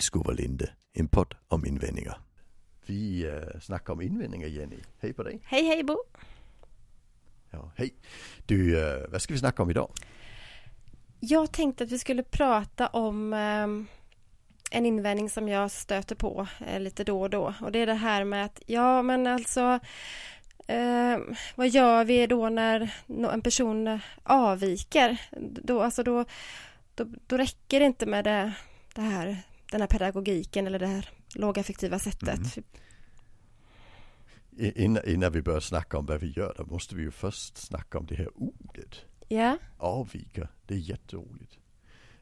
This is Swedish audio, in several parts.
Vilskov och Linde, en podd om invändningar. Vi uh, snackar om invändningar Jenny. Hej på dig. Hej hej Bo. Ja, hej. Du, uh, vad ska vi snacka om idag? Jag tänkte att vi skulle prata om um, en invändning som jag stöter på lite då och då. Och det är det här med att, ja men alltså uh, vad gör vi då när en person avviker? Då, alltså då, då, då räcker det inte med det, det här, den här pedagogiken eller det här lågaffektiva sättet. Mm. Innan, innan vi börjar snacka om vad vi gör, då måste vi ju först snacka om det här ordet. Ja. Avvika, det är jätteroligt.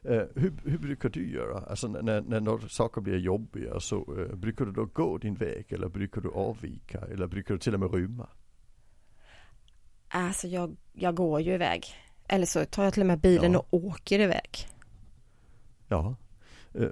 Uh, hur, hur, brukar du göra? Alltså när, när, när saker blir jobbiga så uh, brukar du då gå din väg eller brukar du avvika eller brukar du till och med rymma? Alltså jag, jag går ju iväg. Eller så tar jag till och med bilen ja. och åker iväg. Ja. Uh,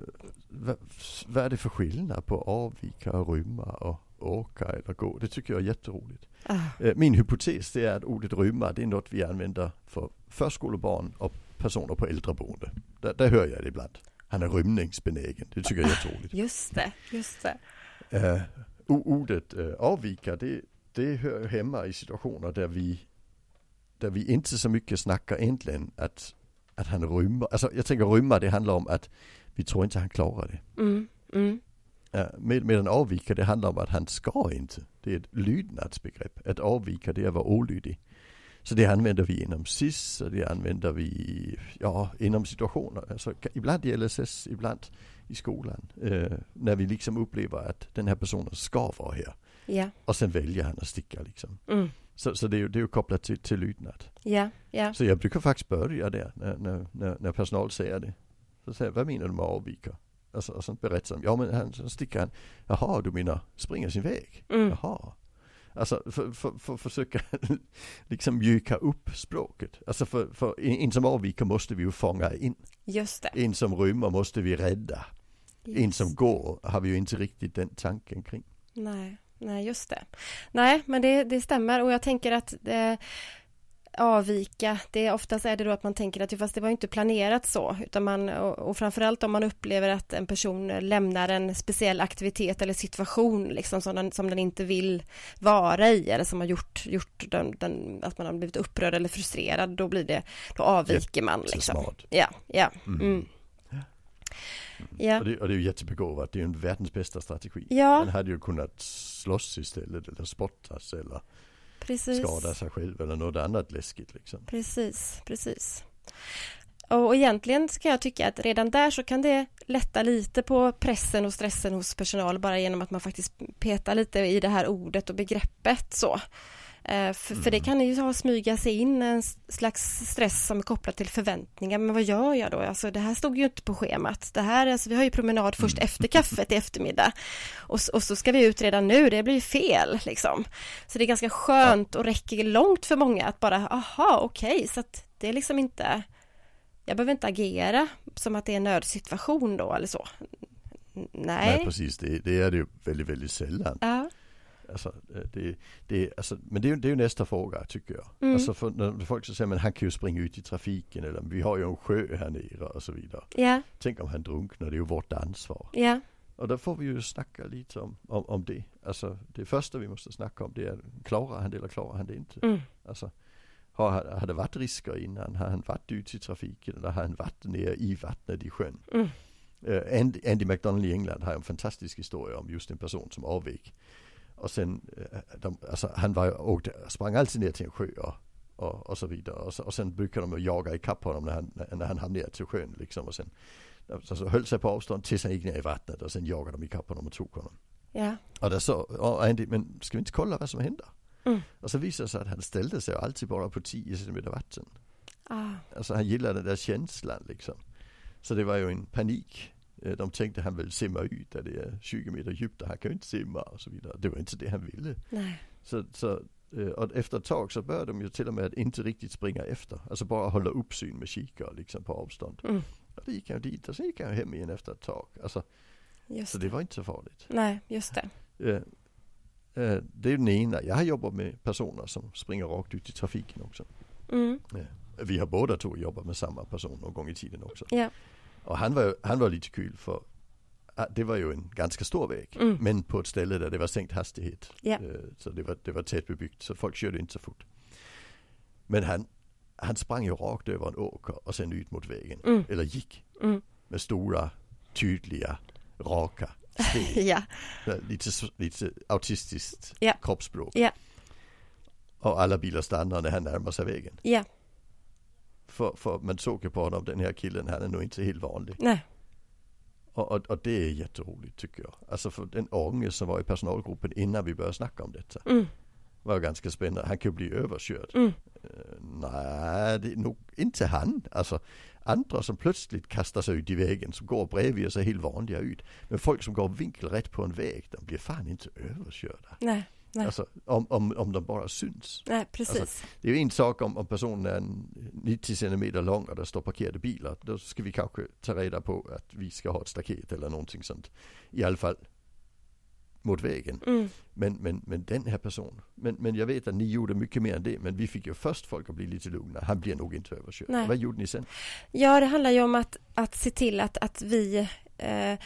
vad, är det för skillnad på avvika rymma och åka eller gå? Det tycker jag är jätteroligt. Ah. Min hypotes är att ordet rymma det är något vi använder för förskolebarn och personer på äldreboende. Där, där hör jag det ibland. Han är rymningsbenägen. Det tycker jag är jätteroligt. Just det, just det. Uh, ordet uh, avvika det, det hör hemma i situationer där vi där vi inte så mycket snackar egentligen att, att han rymmer. Alltså jag tänker rymma det handlar om att vi tror inte han klarar det. Mm, mm. Med, medan avvika det handlar om att han ska inte. Det är ett lydnadsbegrepp. Att avvika det är att vara olydig. Så det använder vi inom SIS och det använder vi ja, inom situationer. Alltså, ibland i LSS, ibland i skolan. Eh, när vi liksom upplever att den här personen ska vara här. Ja. Och sen väljer han att sticka liksom. Mm. Så, så det, är ju, det är ju kopplat till, till lydnad. Ja, ja. Så jag brukar faktiskt börja där när, när, när, när personal säger det. Så säger jag, vad menar du med avvika? Alltså, och så berättar de, ja men han, så sticker han, jaha du menar springer sin väg? Mm. Jaha. Alltså för, för, för att försöka liksom mjuka upp språket. Alltså för, för en som avviker måste vi ju fånga in. Just det. En som rymmer måste vi rädda. Yes. En som går har vi ju inte riktigt den tanken kring. Nej, nej just det. Nej men det, det stämmer och jag tänker att eh, avvika. Det, oftast är det då att man tänker att fast det var inte planerat så utan man och, och framförallt om man upplever att en person lämnar en speciell aktivitet eller situation liksom som den, som den inte vill vara i eller som har gjort, gjort den, den, att man har blivit upprörd eller frustrerad då blir det, då avviker man liksom. Ja, ja. Mm. Mm. Ja. Och, det, och det är ju jättebegåvat, det är ju en världens bästa strategi. Ja. Man hade ju kunnat slåss istället eller spottas eller precis. skada sig själv eller något annat läskigt. Liksom. Precis, precis. Och egentligen ska jag tycka att redan där så kan det lätta lite på pressen och stressen hos personal bara genom att man faktiskt petar lite i det här ordet och begreppet så. Eh, för, mm. för, det mm. kan ju ha smyga sig in en slags stress som är kopplad till förväntningar. Men vad gör jag då? Alltså det här stod ju inte på schemat. Det här, alltså, vi har ju promenad först mm. efter kaffet i eftermiddag. Och, och, så ska vi ut redan nu, det blir ju fel liksom. Så det är ganska skönt och räcker långt för många att bara, aha, okej, okay, så att det är liksom inte, jag behöver inte agera som att det är en nödsituation då eller så. Nej. Nej, precis, det, det är det ju väldigt, väldigt sällan. Ja. Alltså, det, det, alltså, men det är, det är ju nästa fråga tycker jag. Mm. Alltså för när folk så säger men han kan ju springa ut i trafiken eller vi har ju en sjö här nere och så vidare. Ja. Tänk om han drunknar, det är ju vårt ansvar. Ja. Och då får vi ju snacka lite om, om, om det. Alltså det första vi måste snacka om det är klarar han det eller klarar han det inte? Mm. Alltså, har, har det varit risker innan? Har han varit ute i trafiken eller har han varit nere i vattnet i sjön? Mm. Uh, Andy, Andy McDonald i England har en fantastisk historia om just en person som avvek och sen, eh, de, alltså, han var, åkte, sprang alltid ner till en sjö och, och, och så vidare. Och, så, och sen brukade de jaga ikapp honom när han, när han hamnade till sjön liksom. Och sen alltså, höll sig på avstånd tills han gick ner i vattnet och sen jagade de ikapp honom och tog honom. Ja. Och då så, och Andy, men ska vi inte kolla vad som händer? Mm. Och så visade det sig att han ställde sig alltid bara på 10 centimeter vatten. Ah. Alltså han gillade den där känslan liksom. Så det var ju en panik de tänkte han vill simma ut där det är 20 meter djupt och han kan ju inte simma och så vidare. Det var inte det han ville. Nej. Så, så och efter ett tag så började de ju till och med att inte riktigt springa efter. Alltså bara hålla uppsyn med kikare liksom på avstånd. Mm. Och då gick han dit och sen gick han hem igen efter ett tag. Alltså, just så det var inte så farligt. Nej, just det. Det är den ena. Jag har jobbat med personer som springer rakt ut i trafiken också. Mm. Vi har båda två jobbat med samma person någon gång i tiden också. Ja. Och han var, han var lite kul för det var ju en ganska stor väg, Mm. men på ett ställe där det var sänkt hastighet. Ja. Eh, Så det var, det var tätbebyggt, så folk körde inte så fort. Men han, han sprang ju rakt över en åker och sen ut mot vägen. Mm. Eller gick Mm. med stora, tydliga, raka steg. Ja, lite, lite autistiskt Ja. kroppsspråk. Ja. Och alla bilar stannar när han närmar sig vägen. ja, För, för man såg ju på honom, den här killen, han är nog inte helt vanlig. nej, Och, och, och det är jätteroligt tycker jag. Alltså för den unge som var i personalgruppen innan vi började snacka om detta. mm, Var ju ganska spännande. Han kunde bli överkörd. mm, Eh, nej, det är nog inte han. Alltså andra som plötsligt kastar sig ut i vägen som går bredvid och ser helt vanliga ut. Men folk som går vinkelrätt på en väg, de blir fan inte överkörda. nej, nej, Alltså om, om, om de bara syns. nej, precis. Alltså, Det är ju en sak om, om personen är en 90 centimeter lång och det står parkerade bilar. Då ska vi kanske ta reda på att vi ska ha ett staket eller någonting sånt. I alla fall mot vägen. Mm. Men, men, men den här personen. Men, men jag vet att ni gjorde mycket mer än det. Men vi fick ju först folk att bli lite lugna. Han blir nog inte överkörd. Nej. Vad gjorde ni sen? Ja, det handlar ju om att, att se till att, att vi eh,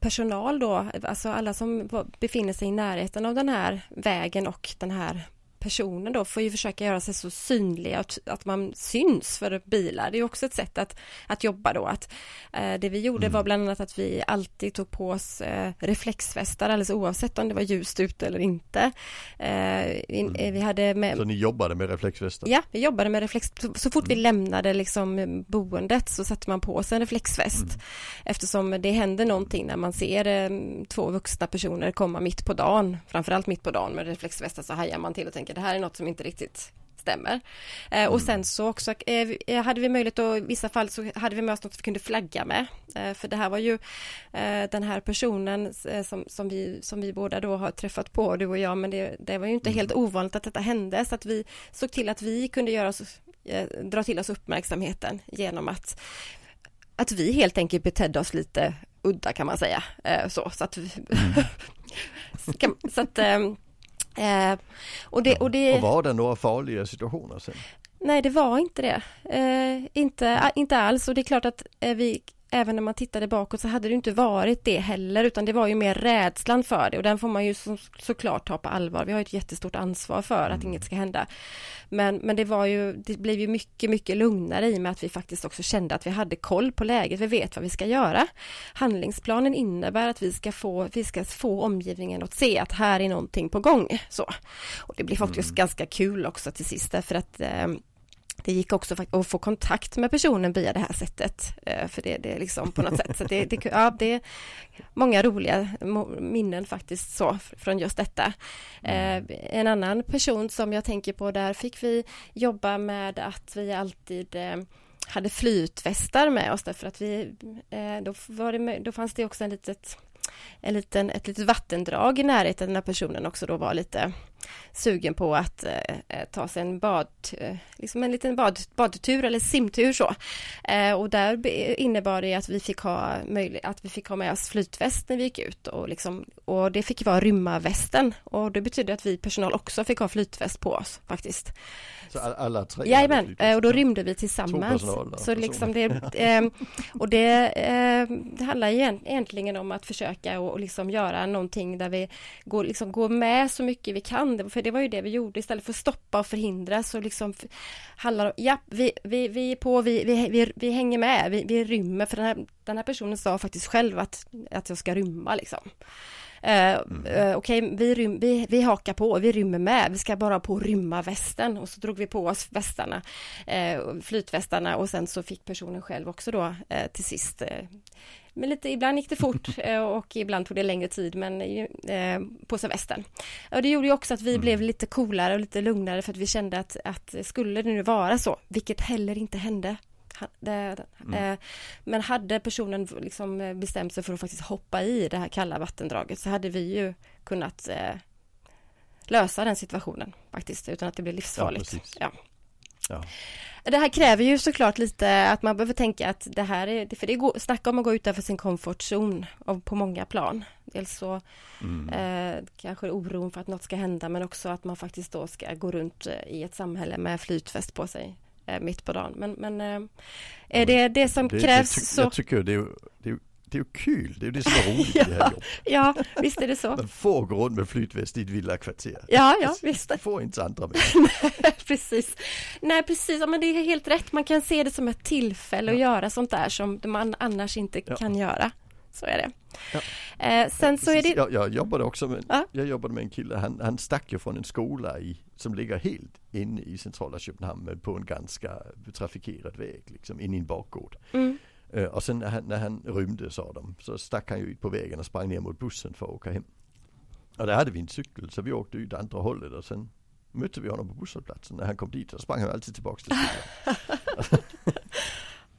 personal då, alltså alla som befinner sig i närheten av den här vägen och den här personen då får ju försöka göra sig så synliga att, att man syns för bilar. Det är också ett sätt att, att jobba då. Att, eh, det vi gjorde Mm. var bland annat att vi alltid tog på oss eh, reflexvästar alldeles oavsett om det var ljust ute eller inte. Eh, in, eh, vi hade med, Så ni jobbade med reflexvästar? Ja, vi jobbade med reflex. Så, så fort vi lämnade liksom boendet så satte man på sig en reflexväst. Mm. Eftersom det händer någonting när man ser eh, två vuxna personer komma mitt på dagen. Framförallt mitt på dagen med reflexvästar så hajar man till och tänker det här är något som inte riktigt stämmer. Eh, och sen så också eh, eh, hade vi möjlighet och i vissa fall så hade vi med oss något vi kunde flagga med. Eh, för det här var ju eh, den här personen eh, som, som, vi, som vi båda då har träffat på, du och jag, men det, det var ju inte helt ovanligt att detta hände så att vi såg till att vi kunde göra oss, dra till oss uppmärksamheten genom att att vi helt enkelt betedde oss lite udda kan man säga. Så, så att vi, Kan- så att ehm, eh, och det, och det Och var det några farliga situationer sen? Nej, det var inte det. Eh, inte, inte alls och det är klart att eh, vi Även när man tittade bakåt så hade det inte varit det heller utan det var ju mer rädslan för det och den får man ju så, såklart ta på allvar. Vi har ett jättestort ansvar för att inget ska hända. Men, men det var ju, det blev ju mycket, mycket lugnare i och med att vi faktiskt också kände att vi hade koll på läget. Vi vet vad vi ska göra. Handlingsplanen innebär att vi ska få, vi ska få omgivningen att se att här är någonting på gång. Så. Och det blir faktiskt ganska kul också till sist därför att eh, det gick också att få kontakt med personen via det här sättet. eh, För det, det är liksom på något sätt. Så det, det, ja, det är många roliga minnen faktiskt så från just detta. Eh, En annan person som jag tänker på där fick vi jobba med att vi alltid eh, hade flytvästar med oss därför att vi då, var det, då fanns det också en litet en liten, ett litet vattendrag i närheten när personen också då var lite sugen på att eh, ta sig en bad, eh, liksom en liten bad, badtur eller simtur så. Eh, och där innebar det att vi fick ha möjlighet, att vi fick ha med oss flytväst när vi gick ut och liksom, och det fick vara rymmarvästen och det betyder att vi personal också fick ha flytväst på oss faktiskt. Så all- alla tre? Jajamän, eh, och då rymde vi tillsammans. personal, Så liksom det, eh, och det, eh, det handlar egent- egentligen om att försöka och, och liksom göra någonting där vi går, liksom, går med så mycket vi kan. Det- För det var ju det vi gjorde. Istället för att stoppa och förhindra så liksom handlar om, ja, vi, vi, vi är på, vi, vi, vi, vi hänger med, vi, vi rymmer. För den här, den här personen sa faktiskt själv att, att jag ska rymma liksom. Eh, eh, Okej, vi, rym, vi, vi hakar på, vi rymmer med, vi ska bara på rymma västen och så drog vi på oss västarna, eh, flytvästarna. Och sen så fick personen själv också då till sist men lite, ibland gick det fort eh, och ibland tog det längre tid men eh, på västen. Och det gjorde ju också att vi blev lite coolare och lite lugnare för att vi kände att, att skulle det nu vara så, vilket heller inte hände, det, eh, men hade personen liksom bestämt sig för att faktiskt hoppa i det här kalla vattendraget så hade vi ju kunnat lösa den situationen faktiskt utan att det blev livsfarligt. Ja, Ja. Det här kräver ju såklart lite att man behöver tänka att det här är, för det går, snacka om att gå utanför sin av- på många plan. Dels så Mm. eh, kanske oron för att något ska hända men också att man faktiskt då ska gå runt eh, i ett samhälle med flytväst på sig eh, mitt på dagen. Men, men eh, är det det som Det- krävs så... Jag tycker det är, det är det är ju kul, det är det som är roligt i det här jobbet. Ja, visst är det så. Man får gå runt med flytväst i ett villakvarter. Ja, ja, visst. Det får inte andra med. precis. Nej, precis. Ja, men det är helt rätt. Man kan se det som ett tillfälle att göra sånt där som man annars inte Ja. kan göra. Så är det. Ja. Eh, sen så är det... Jag, jag jobbade också med, Ja. jag jobbade med en kille, han, han stack ju från en skola i, som ligger helt inne i centrala Köpenhamn på en ganska trafikerad väg, liksom in i en bakgård. Mm, och sen när han, när han rymde sa de, så stack han ju ut på vägen och sprang ner mot bussen för att åka hem. Och där hade vi en cykel så vi åkte ut andra hållet och sen mötte vi honom på busshållplatsen. När han kom dit så sprang han alltid tillbaks till skolan.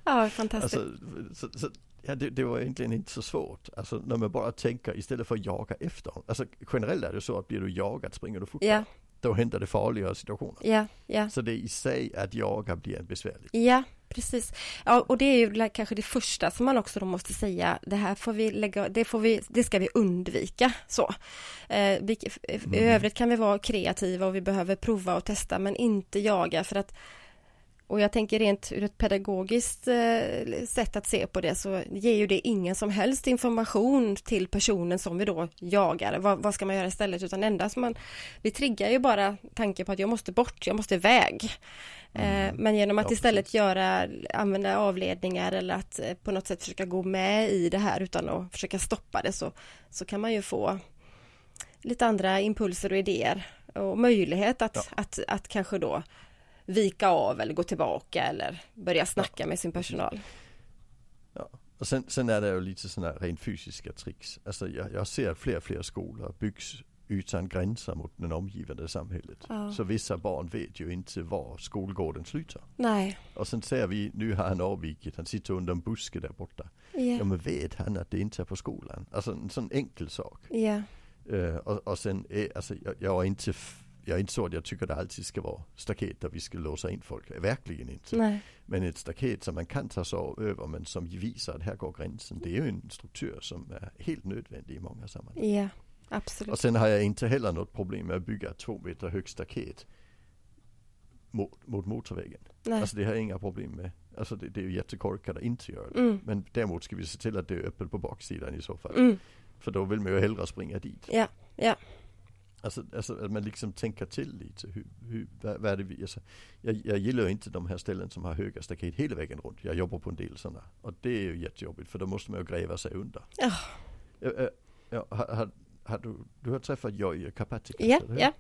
ja, fantastiskt. Alltså, så, så, ja, det, det var egentligen inte så svårt. Alltså när man bara tänker istället för att jaga efter. Alltså generellt är det så att blir du jagad springer du fortare. ja, Då händer det farligare situationer. ja, ja. Så det i sig att jaga blir besvärligt. Ja, precis. Ja, och det är ju kanske det första som man också då måste säga. Det här får vi lägga, det får vi, det ska vi undvika. Så. Eh, vi, Mm. I övrigt kan vi vara kreativa och vi behöver prova och testa, men inte jaga för att och jag tänker rent ur ett pedagogiskt eh, sätt att se på det så ger ju det ingen som helst information till personen som vi då jagar. Vad, vad ska man göra istället? Utan enda som man, vi triggar ju bara tanken på att jag måste bort, jag måste iväg. Eh, men genom att Ja, istället precis. göra, använda avledningar eller att eh, på något sätt försöka gå med i det här utan att försöka stoppa det så, så kan man ju få lite andra impulser och idéer och möjlighet att, Ja. att, att kanske då vika av eller gå tillbaka eller börja snacka med sin personal. Ja. Och sen, sen är det ju lite sådana rent fysiska tricks. Alltså jag, jag ser att fler och fler skolor byggs utan gränser mot det omgivande samhället. Ja. Så vissa barn vet ju inte var skolgården slutar. Nej, Och sen ser vi, nu har han avvikit, han sitter under en buske där borta. Ja ja, men vet han att det inte är på skolan? Alltså en sån enkel sak. ja, Eh, och, och sen, är, alltså jag, jag är inte, jag är inte så att jag tycker det alltid ska vara staket där vi ska låsa in folk. Verkligen inte. nej, Men ett staket som man kan ta sig över men som visar att här går gränsen. Det är ju en struktur som är helt nödvändig i många sammanhang. ja, absolut. Och sen har jag inte heller något problem med att bygga två meter högt staket mot, mot motorvägen. Nej. Alltså det har jag inga problem med. Alltså det, det är ju jättekorkat att inte göra det. Mm, Men däremot ska vi se till att det är öppet på baksidan i så fall. mm, För då vill man ju hellre springa dit. ja, ja, Alltså, alltså att man liksom tänker till lite. Hur, hur, vad, vad är det vi, alltså, jag, jag gillar inte de här ställen som har höga staket hela vägen runt. Jag jobbar på en del sådana. Och det är ju jättejobbigt för då måste man ju gräva sig under. Ja. Ja, ja, har, har, har du, du har träffat Jojje Karpatikas? ja, ja,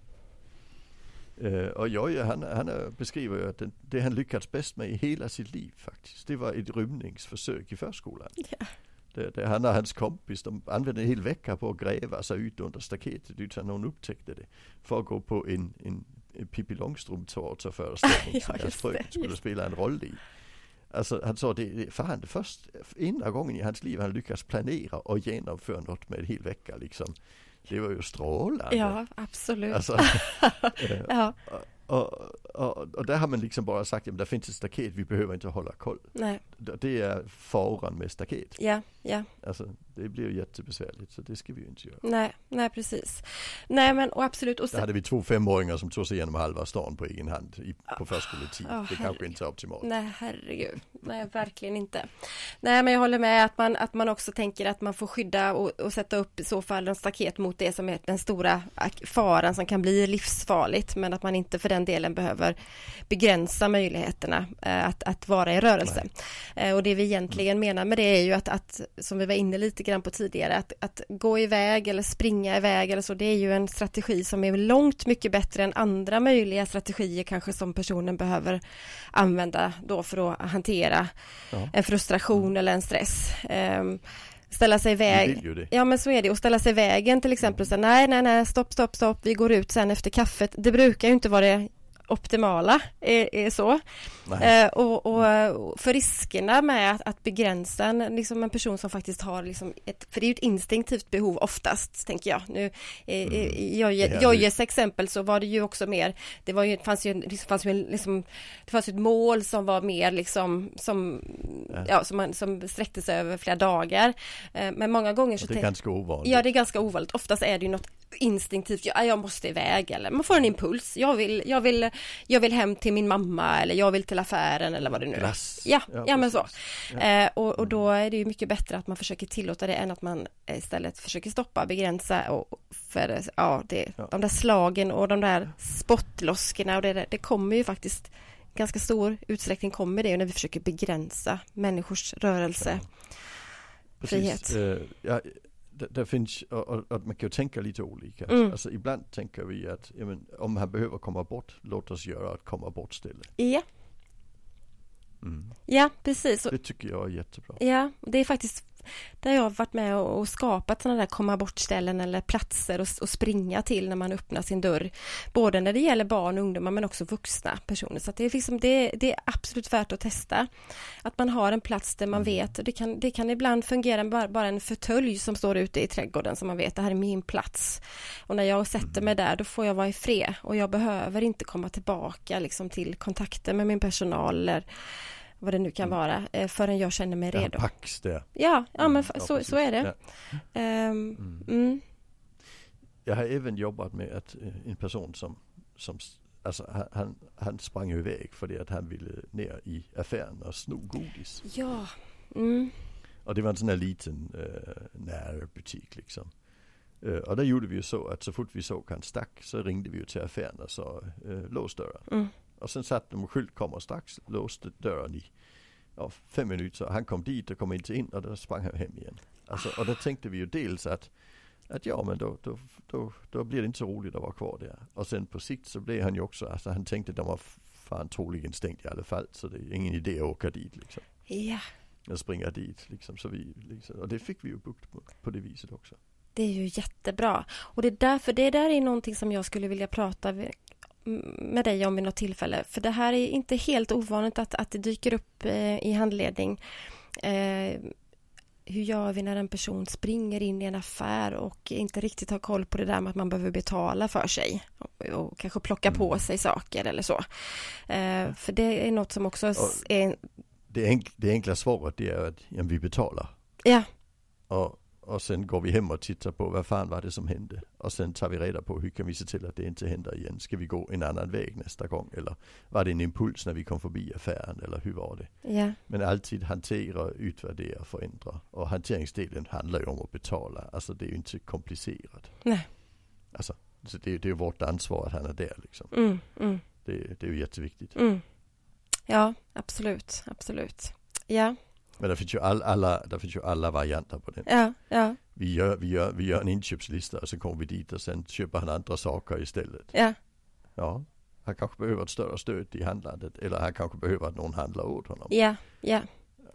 Eh, och Jojje han, han beskriver ju att det, det han lyckats bäst med i hela sitt liv faktiskt. Det var ett rymningsförsök i förskolan. Ja. Det, det, han och hans kompis de använde en hel vecka på att gräva sig ut under staketet utan någon upptäckte det. För att gå på en, en, en Pippi Långstrump-teaterföreställning som det, fröken skulle spela en roll i. Alltså han sa det, fan det först, enda gången i hans liv han lyckats planera och genomföra något med en hel vecka liksom. Det var ju strålande. ja, absolut. Alltså, eh, ja, och, och, och där har man liksom bara sagt, att det finns ett staket, vi behöver inte hålla koll. nej, Det är faran med staket. ja, ja, Alltså det blir ju jättebesvärligt så det ska vi ju inte göra. nej, nej, precis. Nej, men och absolut. Och Där sen, hade vi två femåringar som tog sig igenom halva stan på egen hand i, på förskoletid. Ja, det kanske inte är optimalt. Nej, herregud. Nej, verkligen inte. Nej, men jag håller med att man, att man också tänker att man får skydda och, och sätta upp i så fall en staket mot det som är den stora faran som kan bli livsfarligt, men att man inte för den delen behöver begränsa möjligheterna eh, att, att vara i rörelse. Eh, och det vi egentligen menar med det är ju att, att, som vi var inne lite grann på tidigare, att, att gå iväg eller springa iväg eller så, det är ju en strategi som är långt mycket bättre än andra möjliga strategier kanske som personen behöver använda då för att hantera Ja. en frustration eller en stress. Ehm, ställa sig iväg. Ja men så är det och ställa sig i vägen till exempel. Så, nej, nej, nej, stopp, stopp, stopp, vi går ut sen efter kaffet. Det brukar ju inte vara det optimala, är, är så. Eh, och, och, för riskerna med att, att begränsa en, liksom en person som faktiskt har liksom ett, för det är ju ett instinktivt behov oftast, tänker jag. Nu, eh, Mm. Det är Jojjes exempel så var det ju också mer, det var ju, fanns ju, det fanns ju liksom, det fanns ju ett mål som var mer liksom, som, Ja. ja, som, man, som sträckte sig över flera dagar. Eh, men många gånger så det är ganska ovanligt. Ja, det är ganska ovanligt. Oftast är det ju något instinktivt, ja, jag måste iväg eller man får en impuls. Jag vill, jag vill, jag vill hem till min mamma eller jag vill till affären eller vad det nu är. Glass. Ja, ja, ja men så. Ja. Eh, och, och då är det ju mycket bättre att man försöker tillåta det än att man istället försöker stoppa, begränsa och för ja, det, Ja. de där slagen och de där spottloskorna och det, det kommer ju faktiskt ganska stor utsträckning kommer det när vi försöker begränsa människors rörelse. frihet. Eh, ja, det, finns, och, och, och man kan ju tänka lite olika. Mm. Alltså ibland tänker vi att men, om han behöver komma bort, låt oss göra ett komma bort ställe. Ja, Mm. ja precis. Det tycker jag är jättebra. ja, det är faktiskt där jag har varit med och, skapat sådana där komma bort-ställen eller platser att och springa till när man öppnar sin dörr. Både när det gäller barn och ungdomar men också vuxna personer. Så det, är liksom, det, det är absolut värt att testa. Att man har en plats där man Mm. vet, och det kan, det kan ibland fungera med bara, bara en fåtölj som står ute i trädgården som man vet, det här är min plats. Och när jag sätter mig där, då får jag vara i fred och jag behöver inte komma tillbaka liksom, till kontakter med min personal eller vad det nu kan Mm. vara, eh, förrän jag känner mig Ja, redo. Pax där. Ja, ja men Mm, fa- ja, så, så är det. Ja. Ehm, Mm. Jag har även jobbat med att eh, en person som, som alltså han- han, sprang iväg för det att han ville ner i affären och sno godis. ja, mm, Och det var en sån här liten uh, närbutik liksom. Eh, och där gjorde vi ju så att så fort vi såg han stack så ringde vi ju till affären och sa uh, lås dörren. mm, Och sen satt de och skylt kommer strax, låste dörren i ja, fem minuter. Han kom dit och kom inte in och då sprang han hem igen. Alltså, och då tänkte vi ju dels att, att ja men då, då, då, då blir det inte så roligt att vara kvar där. Och sen på sikt så blev han ju också, alltså han tänkte att de var fan troligen stängt i alla fall så det är ingen idé att åka dit liksom. ja, Och springa dit liksom. Så vi, liksom. Och det fick vi ju bukt på, på det viset också. det är ju jättebra. Och det är därför, det där är någonting som jag skulle vilja prata med dig om vid något tillfälle. För det här är inte helt ovanligt att, att det dyker upp eh, i handledning. Eh, hur gör vi när en person springer in i en affär och inte riktigt har koll på det där med att man behöver betala för sig och, och kanske plocka på Mm. sig saker eller så. Eh, för det är något som också s- är... Det, enk, det enkla svaret är att ja, vi betalar. Ja, Och, och sen går vi hem och tittar på vad fan var det som hände. Och sen tar vi reda på hur kan vi se till att det inte händer igen. Ska vi gå en annan väg nästa gång? Eller var det en impuls när vi kom förbi affären? Eller hur var det? ja, Men alltid hantera, utvärdera, förändra. Och hanteringsdelen handlar ju om att betala. Alltså det är ju inte komplicerat. nej. Alltså, så det, är- ju vårt ansvar att han är där liksom. Mm, mm. Det, det är ju jätteviktigt. Mm. Ja, absolut, absolut. Ja, Men det finns ju all, alla, det finns ju alla varianter på det. ja, ja, Vi gör, vi, gör, vi gör en inköpslista och så kommer vi dit och sen köper han andra saker istället. ja, Ja, han kanske behöver ett större stöd i handlandet eller han kanske behöver att någon handlar åt honom. ja, ja.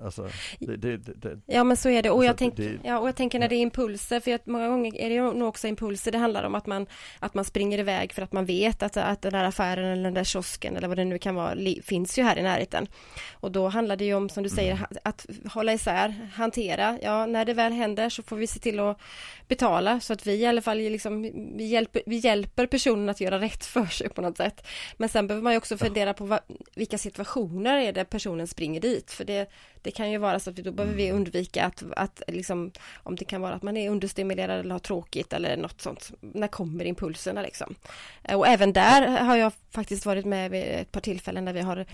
Alltså, det, det, det, Ja men så är det. Och jag, Alltså, tänk, det- ja, och jag tänker när det är impulser för att många gånger är det nog också impulser. Det handlar om att man att man springer iväg för att man vet att, att den där affären eller den där kiosken eller vad det nu kan vara finns ju här i närheten. Och då handlar det ju om som du säger Mm. att hålla isär, hantera, ja när det väl händer så får vi se till att betala så att vi i alla fall liksom, vi hjälper, vi hjälper personen att göra rätt för sig på något sätt. Men sen behöver man ju också fundera på vad, vilka situationer är det personen springer dit? För det det kan ju vara så att vi, då behöver vi undvika att, att liksom, om det kan vara att man är understimulerad eller har tråkigt eller något sånt. När kommer impulserna liksom? Eh, Och även där har jag faktiskt varit med vid ett par tillfällen där vi har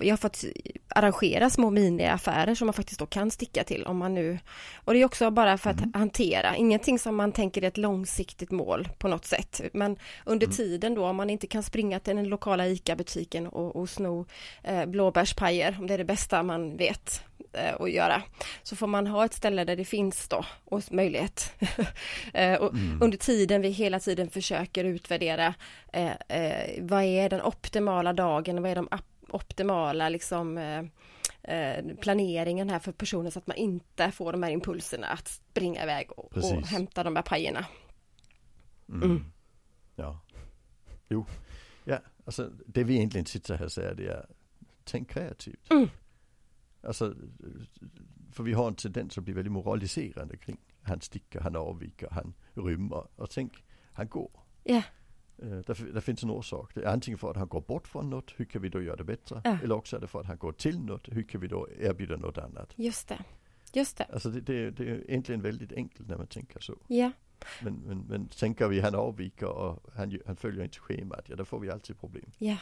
jag har fått arrangera små miniaffärer som man faktiskt då kan sticka till om man nu och det är också bara för att Mm. hantera, ingenting som man tänker är ett långsiktigt mål på något sätt. Men under Mm. tiden då om man inte kan springa till den lokala ICA-butiken och, och sno eh, blåbärspajer, om det är det bästa man vet eh, att göra, så får man ha ett ställe där det finns då och möjlighet. eh, och Mm. Under tiden vi hela tiden försöker utvärdera eh, eh, vad är den optimala dagen, vad är de optimala liksom eh, eh, planeringen här för personen så att man inte får de här impulserna att springa iväg och, och hämta de här pajerna. mm. Mm. Ja. Jo. Ja, alltså det vi egentligen sitter här och säger det är tänk kreativt. Mm. Alltså, för vi har en tendens att bli väldigt moraliserande kring han sticker, han avviker, han rymmer. Och tänk, han går. Ja, Där, där finns en orsak. Det är antingen för att han går bort från något, hur kan vi då göra det bättre? Ja. Eller också är det för att han går till något, hur kan vi då erbjuda något annat? just det. Just det. Alltså det, det, det är egentligen väldigt enkelt när man tänker så. Ja. Men, men, men tänker vi han avviker och han, han följer inte schemat, ja då får vi alltid problem. Ja.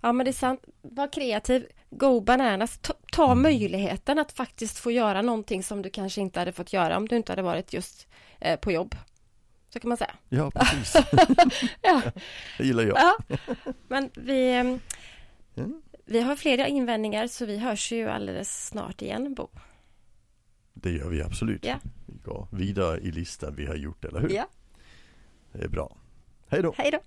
Ja men det är sant, var kreativ, go bananas, ta, ta mm. möjligheten att faktiskt få göra någonting som du kanske inte hade fått göra om du inte hade varit just eh, på jobb. Så kan man säga. Ja, precis. ja. Det gillar jag. Ja. Men vi, mm. vi har fler invändningar så vi hörs ju alldeles snart igen, Bo. Det gör vi absolut. Ja. Vi går vidare i listan vi har gjort, eller hur? Ja. Det är bra. Hej då. Hej då.